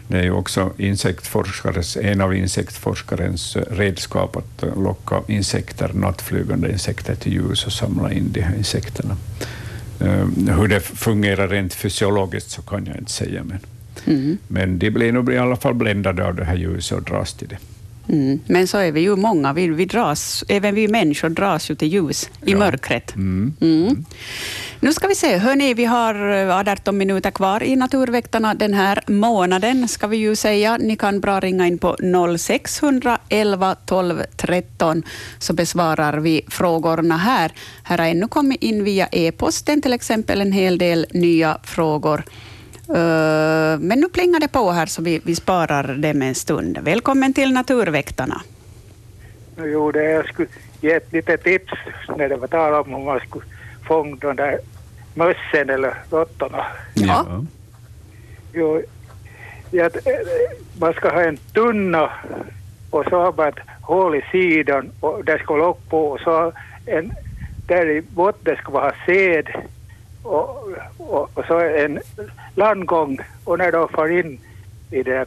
det är ju också insektforskares, en av insektforskarens redskap att locka insekter, nattflygande insekter till ljus och samla in de här insekterna. Ehm, hur det fungerar rent fysiologiskt så kan jag inte säga, men, mm. men de blir nog i alla fall bländade av det här ljuset och dras till det. Mm. Men så är vi ju många, vi, vi dras, även vi människor dras ju till ljus i ja. mörkret. Mm. Mm. Nu ska vi se, hörni, vi har 18 minuter kvar i Naturväktarna den här månaden, ska vi ju säga. Ni kan bra ringa in på 0611 12 13, så besvarar vi frågorna här. Här har ännu kommit in via e-posten till exempel en hel del nya frågor. Eh, men nu plingar det på här så vi, vi sparar det med en stund. Välkommen till Naturväktarna. Jo, det jag skulle ge ett litet tips när det var tal om om man skulle fånga de där mössen eller råttorna. Ja. Jo, ja, man ska ha en tunna och så har man ett hål i sidan och det ska lock på och så en, där i botten ska man ha säd och, och, och, så en landgång och när de får in i den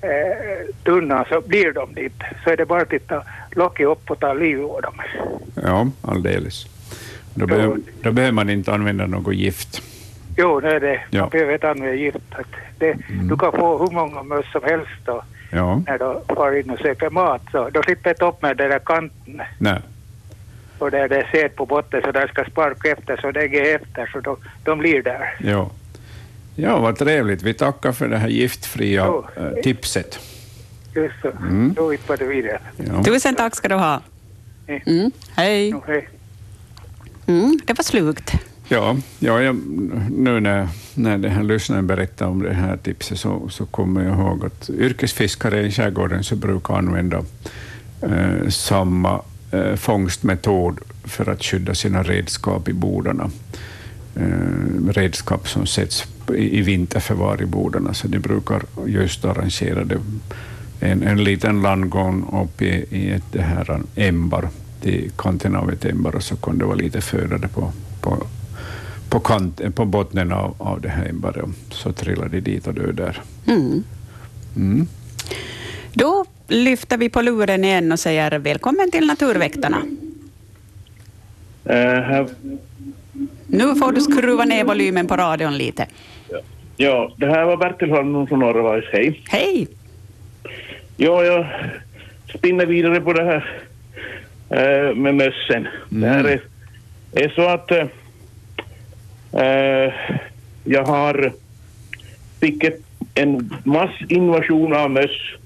eh, tunnan så blir de dit. Så är det bara att titta locket upp och ta liv av dem. Ja, alldeles. Då, behöver, då behöver man inte använda något gift. Jo, är det. Ja. Man behöver inte använda gift. Det, mm. Du kan få hur många möss som helst då, ja. när de far in och söker mat. Så då slipper jag upp med den där kanten. Nej och där det är säd på botten så där ska sparka efter så det går efter så de, de blir där. Ja. ja, vad trevligt. Vi tackar för det här giftfria jo. Äh, tipset. Just så. Mm. Då yppar det vidare. Ja. Tusen tack ska du ha. Mm. Hej. Jo, hej. Mm, det var slugt. Ja, ja jag, nu när, när den här lyssnaren berättade om det här tipset så, så kommer jag ihåg att yrkesfiskare i skärgården så brukar använda eh, samma eh, fångstmetod för att skydda sina redskap i bodarna. Eh, redskap som sätts i, i vinterförvar i bodarna, så de brukar just arrangera det. En, en liten landgång upp i, i ett det här ämbar, till kanten av ett ämbar, och så kan det vara lite föda på, på, på, kant, på botten av, av det här ämbaret, så trillar de dit och dör där. Mm. Mm. Då lyfter vi på luren igen och säger välkommen till Naturväktarna. Uh, nu får du skruva ner volymen på radion lite. Ja, det här var Bertil Holmlund från Norrvajs. Hej. Hej. Ja, jag spinner vidare på det här eh, med mössen. Det här är, är så att eh, eh, jag har fick en massinvasion av möss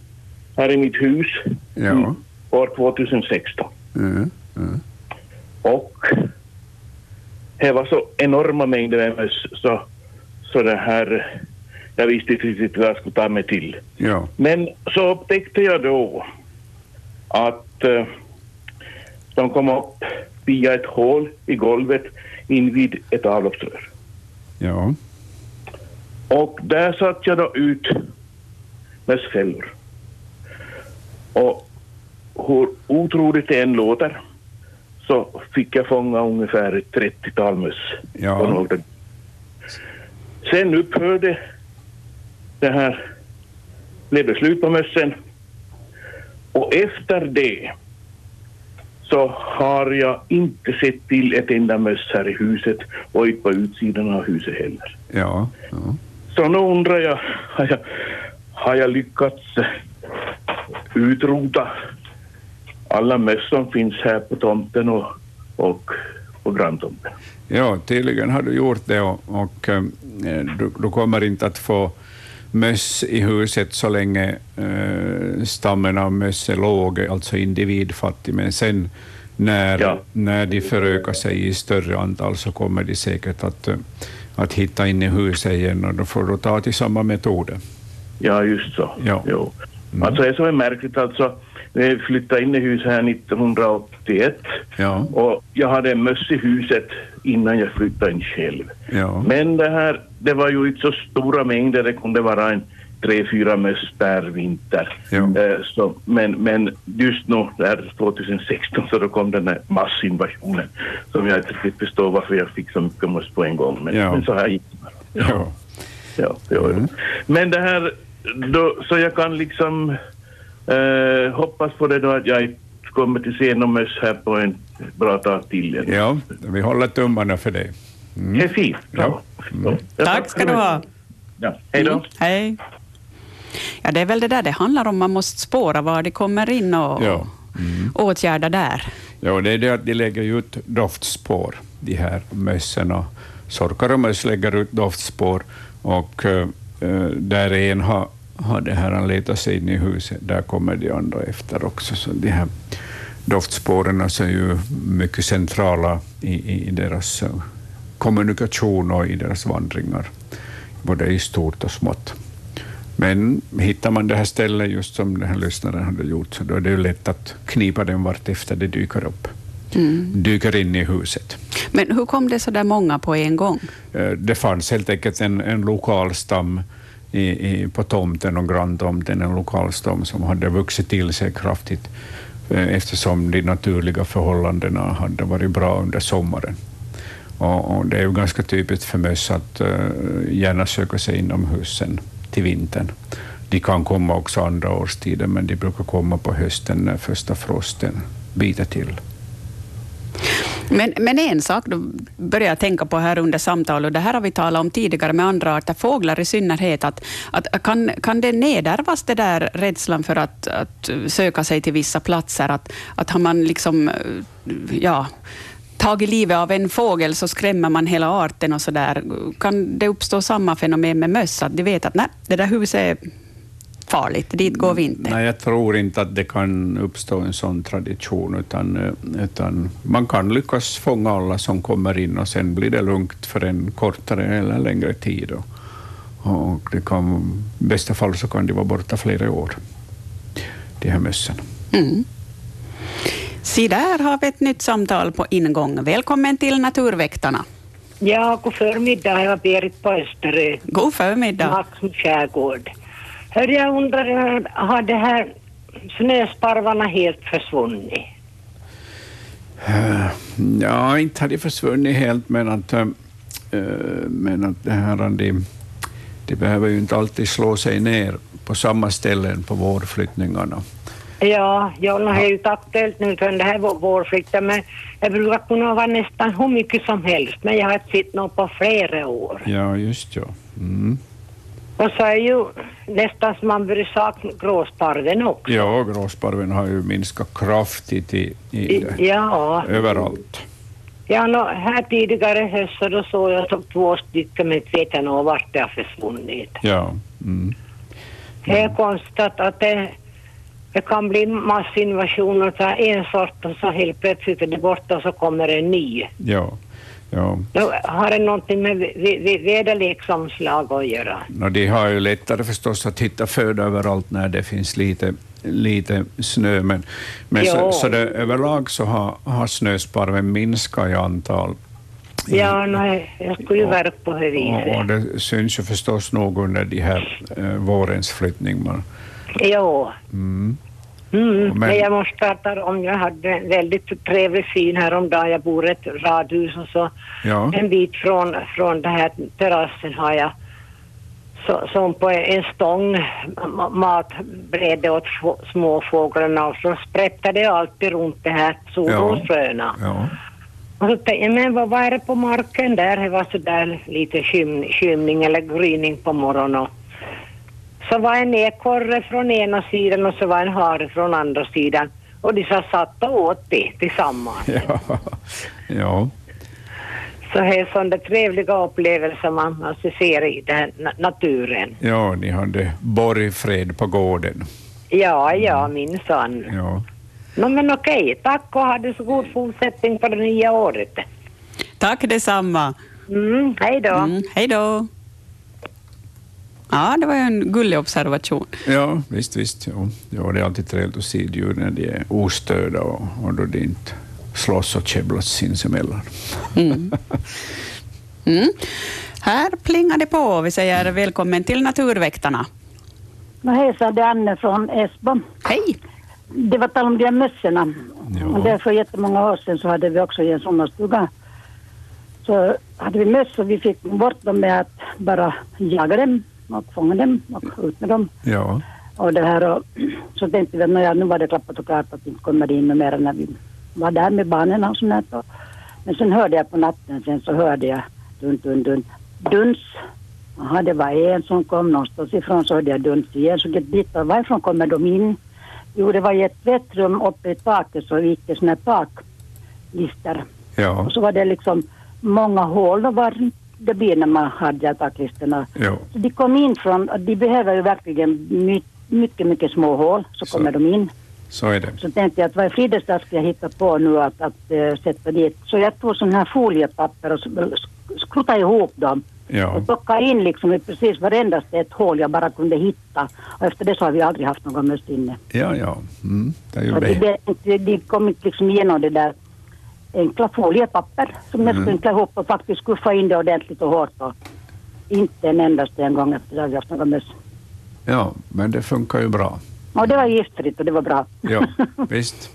här i mitt hus Ja. år 2016. Mm. Mm. Och det var så enorma mängder med möss så, så det här, jag visste inte riktigt vad jag skulle ta mig till. Ja. Men så upptäckte jag då att eh, de kom upp via ett hål i golvet invid ett avloppsrör. Ja. Och där satte jag då ut mössfällor. Och hur otroligt det än låter så fick jag fånga ungefär ett 30-tal möss. Ja. på några- Sen upphörde det här, blev det slut på mössen. Och efter det så har jag inte sett till ett enda möss här i huset och inte på utsidan av huset heller. Ja. ja. Så nu undrar jag, har jag, har jag lyckats utrota alla möss som finns här på tomten och, och på granntomten? Ja, tydligen har du gjort det och, och eh, du, du kommer inte att få möss i huset så länge eh, stammen av möss är låg, alltså individfattig, men sen när, Ja. när de förökar sig i större antal så kommer de säkert att, eh, att hitta in i huset igen och då får du ta till samma metoder. Ja, just så. Ja. Jo. Alltså det som är märkligt alltså, vi flyttade in i huset här 1981 Ja, och jag hade en möss i huset innan jag flyttade in själv. ja, Men det här, det var ju inte så stora mängder, det kunde vara en tre, fyra möss per vinter. Ja. Eh, så, men, men just nu, där 2016, så då kom den här massinvasionen som jag inte riktigt förstår varför jag fick så mycket möss på en gång. Men, men så här gick det. Ja, ja, ja. Mm. Men det här, då, så jag kan liksom eh, hoppas på det då att jag kommer till se någon möss här på en bra tag till. ja, vi håller tummarna för dig. Det är fint. Ja. Ja, Tack ska du ha. Ja. Hej då. Mm, hej. Ja, det är väl det där det handlar om. Man måste spåra var de kommer in och Ja. åtgärda där. Ja, det är det att de lägger ut doftspår, de här mössen. Och sorkar och möss lägger ut doftspår och eh, Eh, där en har, har det här han letat sig in i huset, där kommer de andra efter också. Så de här doftspåren alltså är ju mycket centrala i, i deras eh, kommunikation och i deras vandringar, både i stort och smått. Men hittar man det här stället, just som den här lyssnaren hade gjort, så då är det ju lätt att knipa den vart efter det dyker upp. Dyker in i huset. Men hur kom det så där många på en gång? Eh, Det fanns helt enkelt en, en lokal stam i, i, på tomten och granntomten, en lokal stam som hade vuxit till sig kraftigt eh, eftersom de naturliga förhållandena hade varit bra under sommaren. Och, och det är ju ganska typiskt för möss att uh, gärna söka sig inomhus sen till vintern. De kan komma också andra årstider, men de brukar komma på hösten när första frosten biter till. Men, men en sak då börjar jag tänka på här under samtalet, och det här har vi talat om tidigare med andra arter, fåglar i synnerhet, att, att kan, kan det nedärvas det där rädslan för att, att söka sig till vissa platser? Att, att har man liksom, ja, tagit livet av en fågel så skrämmer man hela arten och så där. Kan det uppstå samma fenomen med möss, att de vet att nej, det där huset är farligt, dit går vi inte? Nej, jag tror inte att det kan uppstå en sån tradition, utan, utan man kan lyckas fånga alla som kommer in och sen blir det lugnt för en kortare eller längre tid. Och, och det kan, I bästa fall så kan de vara borta flera år, de här mössen. Mm. Se där har vi ett nytt samtal på ingång. Välkommen till Naturväktarna. Ja, god förmiddag. Jag är Berit på Österö, God förmiddag. Maxim skärgård. Hör, jag undrar, har det här snösparvarna helt försvunnit? Ja, inte har de försvunnit helt, men att, eh, men att det här, de, de behöver ju inte alltid slå sig ner på samma ställen på vårflyttningarna. Ja, jag har ju inte aktuellt nu för det här vår- vårflykten, men jag brukar kunna vara nästan hur mycket som helst, men jag har inte sett något på flera år. Ja, just ja. Mm. Och så är ju nästan som man börjar sakna gråsparven också. Ja, gråsparven har ju minskat kraftigt i, i det. Ja, överallt. ja nå, här tidigare höst så då såg jag så två stycken men inte vet jag nog vart det har försvunnit. Ja. Mm. Det är konstigt att det, det kan bli massinvasioner av en sort och så helt plötsligt är det borta och så kommer en ny. Ja. Ja. Då har det någonting med vä- vä- väderleksomslag att göra? No, de har ju lättare förstås att hitta föda överallt när det finns lite, lite snö, men, men så, så det, överlag så har, har snösparven minskat i antal. Ja, nej, jag skulle ju verka på det Och, och viset. det syns ju förstås nog under de här eh, vårens flyttningar. Jo. Mm. Mm, Men- men jag måste prata om, jag hade en väldigt trevlig syn häromdagen. Jag bor i ett radhus och så Ja. en bit från, från den här terrassen har jag så, som på en stång ma- matbräde åt få- småfåglarna och så sprättade jag alltid runt det här solrosfröna. Ja. Och så tänkte jag, men vad, vad är det på marken där? Det var så där lite skym, skymning eller gryning på morgonen. Så var en ekorre från ena sidan och så var en hare från andra sidan. Och de sa satt och åt det tillsammans. Ja. ja. Så det är sådana trevliga upplevelser man alltså ser i den na- naturen. ja, ni hade borgfred på gården. Ja, ja, minsann. Ja. No, men okej, tack och ha det så god fortsättning på det nya året. Tack detsamma. Mm, hej då. Mm, hej då. Ja, det var ju en gullig observation. Ja, visst, visst. Ja. Ja, det är alltid trevligt att se djur när de är ostörda och, och då de inte slåss och käbblas sinsemellan. Mm. Mm. Här plingar det på. Vi säger välkommen till Naturväktarna. No, hejsan, det är Anne från Esbo. Hej! Det var tal om de här mössorna. Ja. Och det för jättemånga år sedan så hade vi också i en sommarstuga så hade vi möss och vi fick bort dem med att bara jaga dem och fånga dem och ut med dem. Ja. Och det här och, så tänkte vi att "Nåja, nu var det klappat och klart att inte kommer in mer när vi var där med barnen och sånt där. Men sen hörde jag på natten sen så hörde jag dun, dun, dun, duns. Jaha, det var en som kom någonstans ifrån så hörde jag duns igen. Så jag tittade, varifrån kommer de in? Jo, det var i ett tvättrum uppe i taket så gick det såna här taklister. Ja. Och så var det liksom många hål och var det blir när man de. Ja. Så de kom in från, de behöver ju verkligen my, mycket, mycket små hål, så Så. kommer de in. Så är det. Så tänkte jag att vad i fridens dag ska jag hitta på nu att, att äh, sätta dit. Så jag tog sån här foliepapper och sk- skrutade ihop dem. Ja. Och plockade in liksom i precis varendaste ett hål jag bara kunde hitta. Och efter det så har vi aldrig haft någon möss inne. Ja, ja. Mm, det är ju de, det. inte- de kom inte liksom igenom det där enkla foliepapper som jag Mm. skrynklade ihop och faktiskt skuffa in det ordentligt och hårt. Och inte en endaste en gång efter det har vi haft någon möss. Ja, men det funkar ju bra. Och det var giftfritt och det var bra. Ja, visst.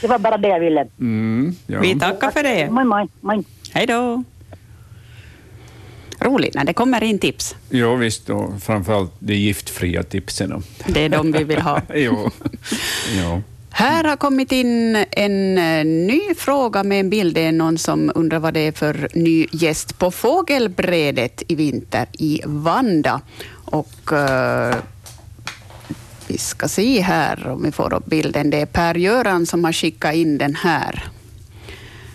det var bara det jag ville. Mm, ja. Vi tackar för det. Moj, moj, moj. Hej då. Roligt när det kommer in tips. Jo, visst. Och framförallt de giftfria tipsen. Det är de vi vill ha. jo. jo. Här har kommit in en eh, ny fråga med en bild. Det är någon som undrar vad det är för ny gäst på fågelbrädet i vinter i Vanda. Och uh, vi ska se här om vi får upp bilden. Det är Per-Göran som har skickat in den här.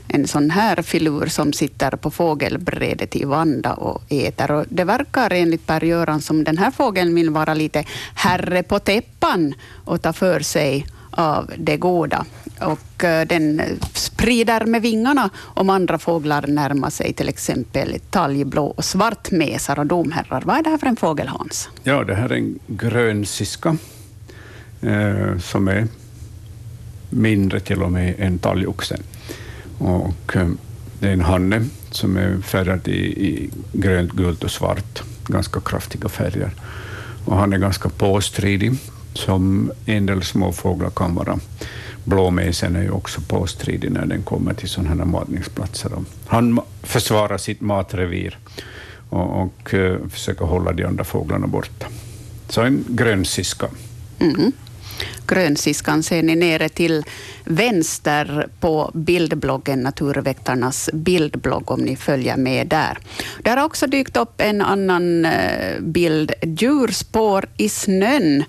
En sån här filur som sitter på fågelbrädet i Vanda och äter. Och det verkar enligt Per-Göran som den här fågeln vill vara lite herre på täppan och ta för sig av det goda. Och eh, den sprider med vingarna om andra fåglar närmar sig, till exempel talgblå och svartmesar och domherrar. Vad är det här för en fågel, Hans? Ja, det här är en grön siska eh, som är mindre till och med än talgoxen. Och, eh, det är en hanne som är färgad i, i grönt, gult och svart, ganska kraftiga färger. Och han är ganska påstridig, som en del småfåglar kan vara. Blåmesen är ju också påstridig när den kommer till sådana här matningsplatser. Han försvarar sitt matrevir och, och eh, försöker hålla de andra fåglarna borta. Så en grönsiska. Mm. Grönsiskan ser ni nere till vänster på bildbloggen, Naturväktarnas bildblogg, om ni följer med där. Där har också dykt upp en annan eh, bild, djurspår i snön.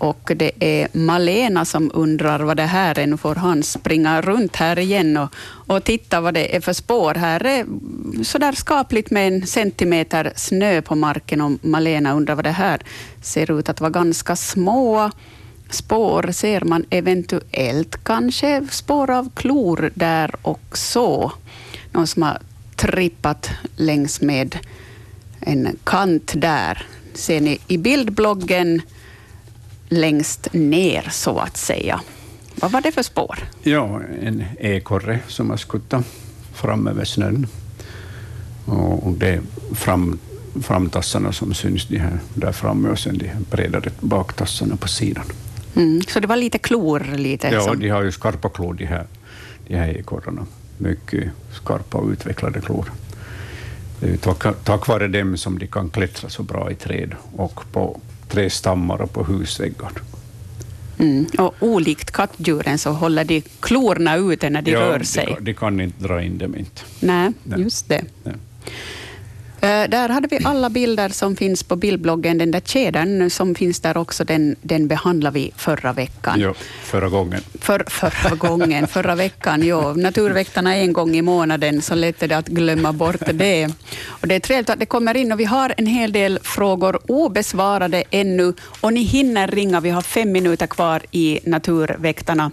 Och det är Malena som undrar vad det här är. Nu får han springa runt här igen och, och titta vad det är för spår. Här är sådär skapligt med en centimeter snö på marken och Malena undrar vad det här ser ut att vara ganska små spår. Ser man eventuellt kanske spår av klor där också? Någon som har trippat längs med en kant där. Ser ni i bildbloggen längst ner, så att säga. Vad var det för spår? Ja, en ekorre som har skuttat fram över snön. Och det är fram, framtassarna som syns de här där framme och sen de bredare baktassarna på sidan. Mm, så det var lite klor? Lite, ja, som... de har ju skarpa klor de här, de här ekorrarna. Mycket skarpa och utvecklade klor. Det är tack, tack vare dem som de kan klättra så bra i träd och på trästammar och på husväggar. Mm. Och olikt kattdjuren så håller de klorna ute när de ja, rör sig. De, de kan inte dra in dem. Inte. Nej, Nej. just det. Nej. Eh, där hade vi alla bilder som finns på bildbloggen. Den där kedjan som finns där också, den, den behandlade vi förra veckan. Jo, förra gången. För, förra gången, förra veckan, jo. Naturväktarna en gång i månaden, så lätt är det att glömma bort det. Och det är trevligt att det kommer in och vi har en hel del frågor obesvarade ännu och ni hinner ringa. Vi har fem minuter kvar i Naturväktarna.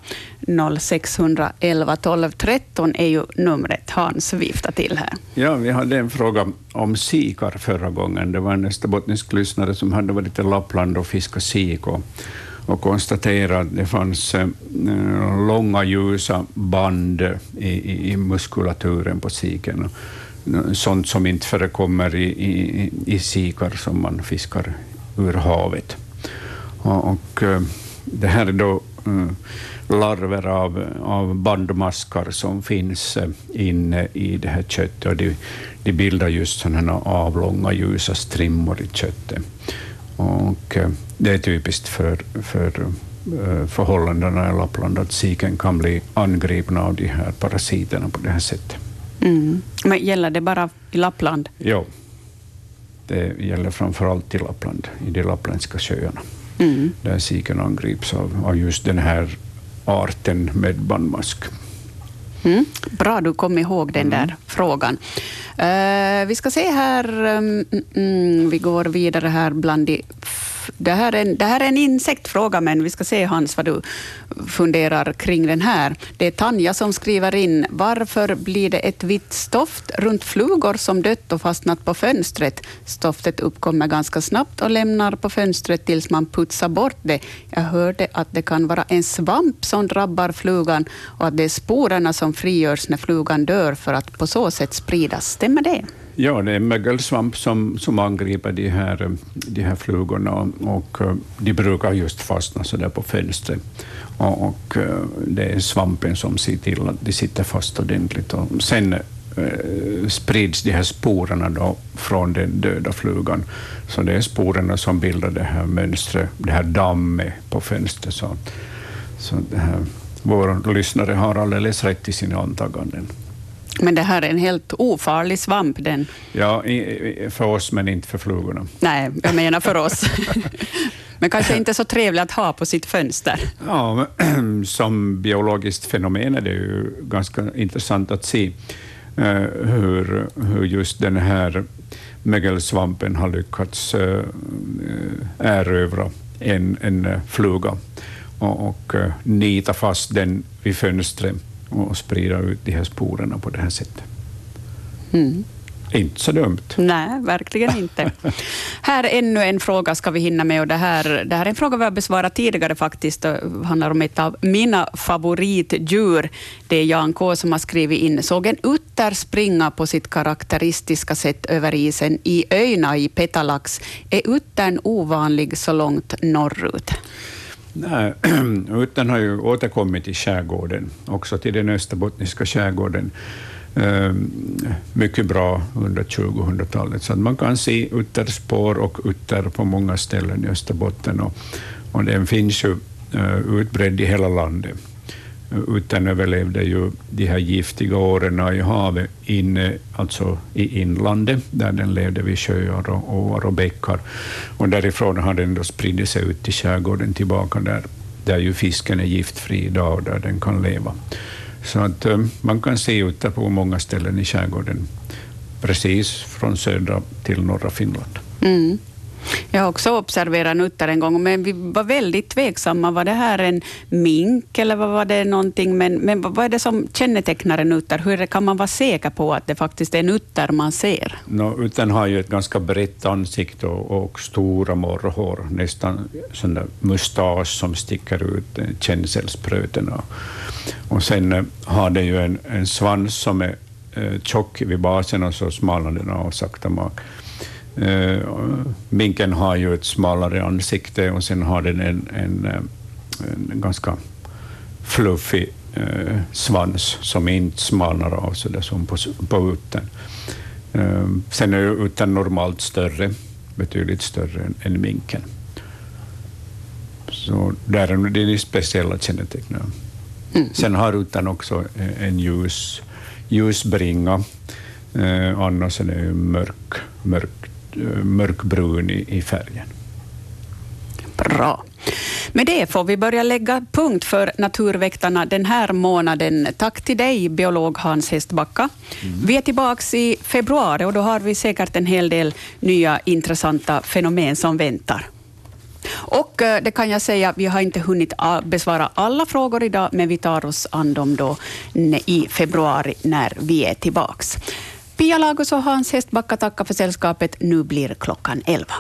0611 12 13 är ju numret. Hans viftar till här. Ja, vi hade en fråga om sikar förra gången. Det var en österbottnisk lyssnare som hade varit i Lappland och fiskat sik och, och konstaterat att det fanns eh, långa ljusa band i, i, i, muskulaturen på siken. Sånt som inte förekommer i, i, i sikar som man fiskar ur havet. Och, och eh, det här är då eh, larver av, av bandmaskar som finns inne i det här köttet. Och de, de bildar just sådana avlånga ljusa strimmor i köttet. Och eh, det är typiskt för, för eh, förhållandena i Lappland att siken kan bli angripna av de här parasiterna på det här sättet. Mm. Men gäller det bara i Lappland? Ja, det gäller framför allt i Lappland, i de lappländska sjöarna, mm. där siken angrips av, av just den här arten med bandmask. Mm. Bra du kom ihåg den där mm. frågan. Uh, vi ska se här, um, mm, vi går vidare här bland de det här, är en, det här är en insektfråga, men vi ska se Hans vad du funderar kring den här. Det är Tanja som skriver in, varför blir det ett vitt stoft runt flugor som dött och fastnat på fönstret? Stoftet uppkommer ganska snabbt och lämnar på fönstret tills man putsar bort det. Jag hörde att det kan vara en svamp som drabbar flugan och att det är sporerna som frigörs när flugan dör för att på så sätt spridas. Stämmer det? Ja, det är mögelsvamp som, som angriper de här, de här flugorna och, eh, de brukar just fastna så där på fönstret. Och, och, eh, det är svampen som ser till att de sitter fast ordentligt. Och sen eh, sprids de här sporerna då från den döda flugan. Så det är sporerna som bildar det här mönstret, det här dammet på fönstret. Så, så det här, vår lyssnare har alldeles rätt i sina antaganden. Men det här är en helt ofarlig svamp. Den. Ja, för oss, men inte för flugorna. Nej, jag menar för oss. men kanske inte så trevligt att ha på sitt fönster. Ja, som biologiskt fenomen är det ju ganska intressant att se uh, hur, hur just den här mögelsvampen har lyckats uh, erövra en, en fluga och, och uh, nita fast den vid fönstret och sprida ut de här sporerna på det här sättet. Mm. Inte så dumt. Nej, verkligen inte. här ännu en fråga ska vi hinna med. Och det, här, det här är en fråga vi har besvarat tidigare faktiskt. Det handlar om ett av mina favoritdjur. Det är Jan K som har skrivit in. Såg en utter springa på sitt karaktäristiska sätt över isen i Öjna i Petalax. Är uttern ovanlig så långt norrut? Nej, utan har ju återkommit i skärgården, också till den österbottniska skärgården, ehm, mycket bra under 2000-talet. Så att man kan se utterspår och utter på många ställen i Österbotten. Och, och den finns ju eh, utbredd i hela landet utan överlevde ju de här giftiga åren i havet inne, alltså i inlandet, där den levde vid sjöar och åar och bäckar. Och därifrån har den då spridit sig ut till skärgården tillbaka, där, där ju fisken är giftfri idag och där den kan leva. Så att eh, man kan se ute på många ställen i skärgården, precis från södra till norra Finland. Mm. Jag har också observerat nuttar en gång, men vi var väldigt tveksamma. Var det här en mink eller vad var det någonting? Men, men vad är det som kännetecknar en utter? Hur kan man vara säker på att det faktiskt är en utter man ser? No, uttern har ju ett ganska brett ansikte och, och stora morrhår, nästan sån där mustasch som sticker ut, eh, känselspröten. Och sen eh, har den ju en, en svans som är eh, tjock vid basen och så smalnar den av sakta mak. Uh, minken har ju ett smalare ansikte och sen har den en, en, eh, en ganska fluffig uh, svans som inte smalnar av så där som på, på uttern. Uh, sen är uttern normalt större, betydligt större än, än minken. Så där är det speciella kännetecknen. Mm. Sen har uttern också en ljus, ljusbringa, annars är den mörk, mörk mörkbrun i, i färgen. Bra. Med det får vi börja lägga punkt för Naturväktarna den här månaden. Tack till dig, biolog Hans Hestbacka. Mm. Vi är tillbaka i februari och då har vi säkert en hel del nya intressanta fenomen som väntar. Och eh, det kan jag säga, vi har inte hunnit besvara alla frågor idag, men vi tar oss an dem då i februari när vi är tillbaka. Pia Lagos och Hans Hästbacka tackar för sällskapet. Nu blir klockan elva.